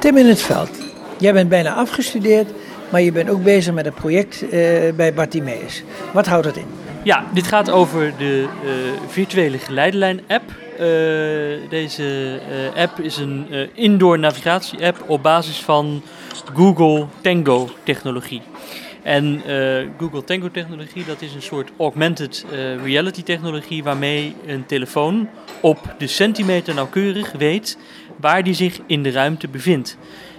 Tim in het veld. Jij bent bijna afgestudeerd, maar je bent ook bezig met een project uh, bij Bartimeus. Wat houdt dat in? Ja, dit gaat over de uh, virtuele geleidelijn-app. Uh, deze app is een indoor navigatie-app op basis van Google Tango-technologie. En Google Tango-technologie, dat is een soort augmented reality-technologie waarmee een telefoon op de centimeter nauwkeurig weet waar die zich in de ruimte bevindt.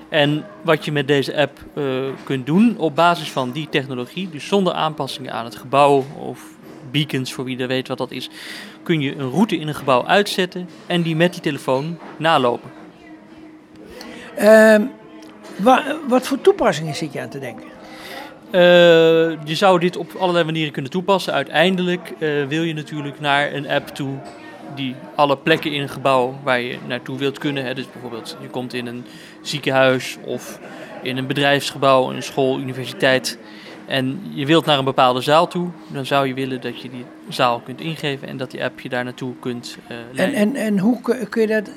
En wat je met deze app uh, kunt doen op basis van die technologie, dus zonder aanpassingen aan het gebouw of beacons, voor wie er weet wat dat is, kun je een route in een gebouw uitzetten en die met die telefoon nalopen. Wa wat voor toepassingen zit je aan te denken? Uh, je zou dit op allerlei manieren kunnen toepassen. Uiteindelijk uh, wil je natuurlijk naar een app toe die alle plekken in een gebouw waar je naartoe wilt kunnen. Hè. Dus bijvoorbeeld je komt in een ziekenhuis of in een bedrijfsgebouw, een school, universiteit. En je wilt naar een bepaalde zaal toe, dan zou je willen dat je die zaal kunt ingeven en dat die app je daar naartoe kunt uh, leiden. En, en, en hoe kun je dat,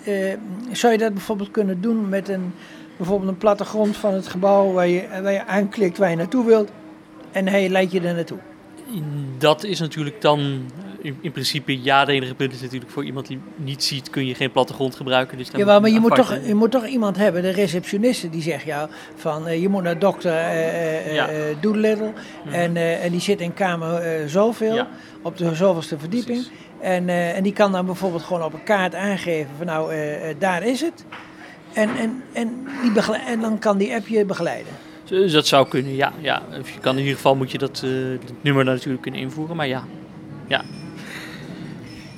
zou je dat bijvoorbeeld kunnen doen met een, bijvoorbeeld een plattegrond van het gebouw waar je, waar je aanklikt waar je naartoe wilt en hij leidt je er naartoe? Dat is natuurlijk dan in, in, principe ja, de enige punt is natuurlijk voor iemand die niet ziet, kun je geen plattegrond gebruiken. Dus ja, maar je moet, toch, je moet toch iemand hebben, de receptioniste, die zegt jou van uh, je moet naar dokter uh, uh, ja. Doolittle mhm. en, en die zit in kamer zoveel, ja. op de zoveelste verdieping. En, en die kan dan bijvoorbeeld gewoon op een kaart aangeven van nou, daar is het. En, en, en, die en dan kan die app je begeleiden. Dus dat zou kunnen, ja. ja. je kan in ieder geval moet je dat, dat nummer natuurlijk kunnen invoeren, maar ja. ja.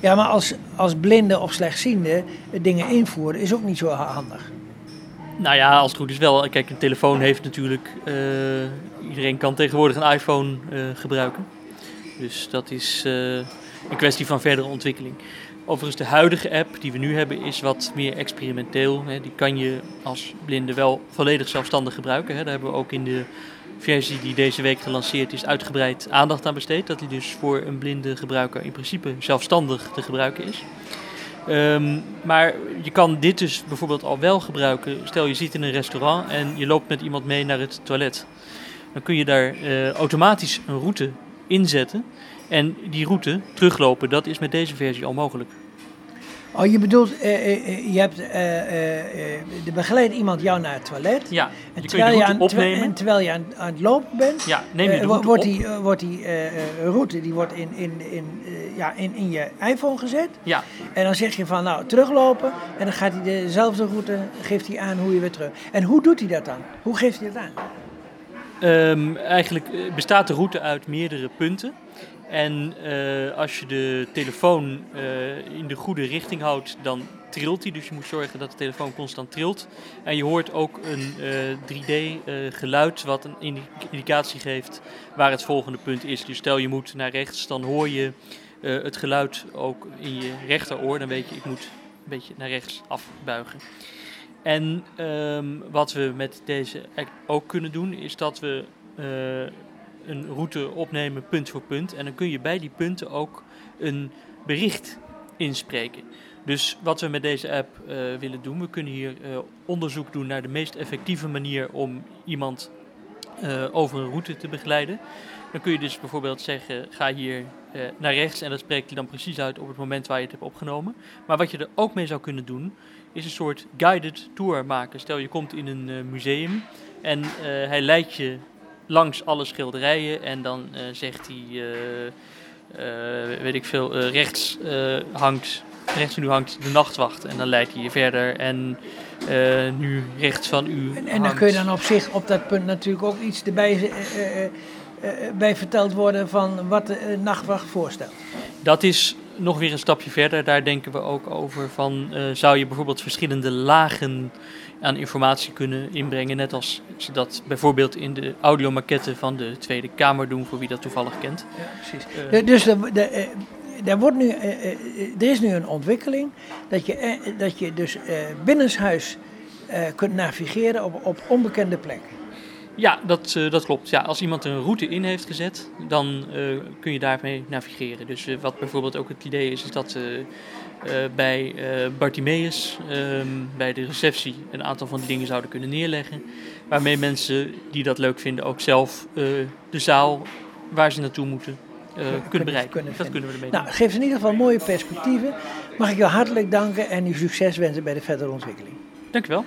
Ja, maar als, als blinde of slechtziende dingen invoeren is ook niet zo handig. Nou ja, als het goed is wel. Kijk, een telefoon heeft natuurlijk. Uh, iedereen kan tegenwoordig een iPhone uh, gebruiken. Dus dat is uh, een kwestie van verdere ontwikkeling. Overigens, de huidige app die we nu hebben is wat meer experimenteel. Die kan je als blinde wel volledig zelfstandig gebruiken. Daar hebben we ook in de versie die deze week gelanceerd is uitgebreid aandacht aan besteed. Dat hij dus voor een blinde gebruiker in principe zelfstandig te gebruiken is. Um, maar je kan dit dus bijvoorbeeld al wel gebruiken. Stel je zit in een restaurant en je loopt met iemand mee naar het toilet. Dan kun je daar uh, automatisch een route inzetten. En die route teruglopen, dat is met deze versie al mogelijk. Oh, je bedoelt, uh, je hebt, uh, begeleidt iemand jou naar het toilet. Ja, en terwijl je, aan, opnemen. En terwijl je aan, aan het lopen bent, ja, neem je de route wordt, die, wordt die route die wordt in, in, in, ja, in, in je iPhone gezet. Ja. En dan zeg je van, nou, teruglopen. En dan gaat hij dezelfde route, geeft hij aan hoe je weer terug. En hoe doet hij dat dan? Hoe geeft hij dat aan? Um, eigenlijk bestaat de route uit meerdere punten. En uh, als je de telefoon uh, in de goede richting houdt, dan trilt hij. Dus je moet zorgen dat de telefoon constant trilt. En je hoort ook een uh, eh, 3D-geluid wat een indicatie geeft waar het volgende punt is. Dus stel je moet naar rechts, dan hoor je het geluid ook in je rechteroor. Dan weet je, ik moet een beetje naar rechts afbuigen. En um, wat we met deze ook kunnen doen, is dat we een route opnemen punt voor punt. En dan kun je bij die punten ook een bericht inspreken. Dus wat we met deze app uh, willen doen, we kunnen hier uh, onderzoek doen naar de meest effectieve manier om iemand uh, over een route te begeleiden. Dan kun je dus bijvoorbeeld zeggen, ga hier naar rechts en dat spreekt hij dan precies uit op het moment waar je het hebt opgenomen. Maar wat je er ook mee zou kunnen doen, is een soort guided tour maken. Stel je komt in een museum en hij leidt je langs alle schilderijen en dan uh, zegt hij, uh, weet ik veel, rechts hangt, rechts van u hangt de nachtwacht en dan leidt hij je verder en nu rechts van u. En, en dan kun je dan op zich op dat punt natuurlijk ook iets erbij bij verteld worden van wat de nachtwacht voorstelt. Dat is nog weer een stapje verder. Daar denken we ook over van zou je bijvoorbeeld verschillende lagen aan informatie kunnen inbrengen. Net als ze dat bijvoorbeeld in de audiomaquette van de Tweede Kamer doen, voor wie dat toevallig kent. Ja, precies. Uh, dus de, de, uh, er, wordt nu, er is nu een ontwikkeling dat je, dat je dus binnenshuis kunt navigeren op, op onbekende plekken. Ja, dat, dat klopt. Ja, als iemand een route in heeft gezet, dan kun je daarmee navigeren. Dus wat bijvoorbeeld ook het idee is, is dat bij Bartimeus, ehm, bij de receptie, een aantal van die dingen zouden kunnen neerleggen. Waarmee mensen die dat leuk vinden ook zelf de zaal waar ze naartoe moeten uh, kunnen bereiken. Kunnen dat kunnen we ermee nou, geeft in ieder geval mooie perspectieven. Mag ik jou hartelijk danken en u succes wensen bij de verdere ontwikkeling. Dank u wel.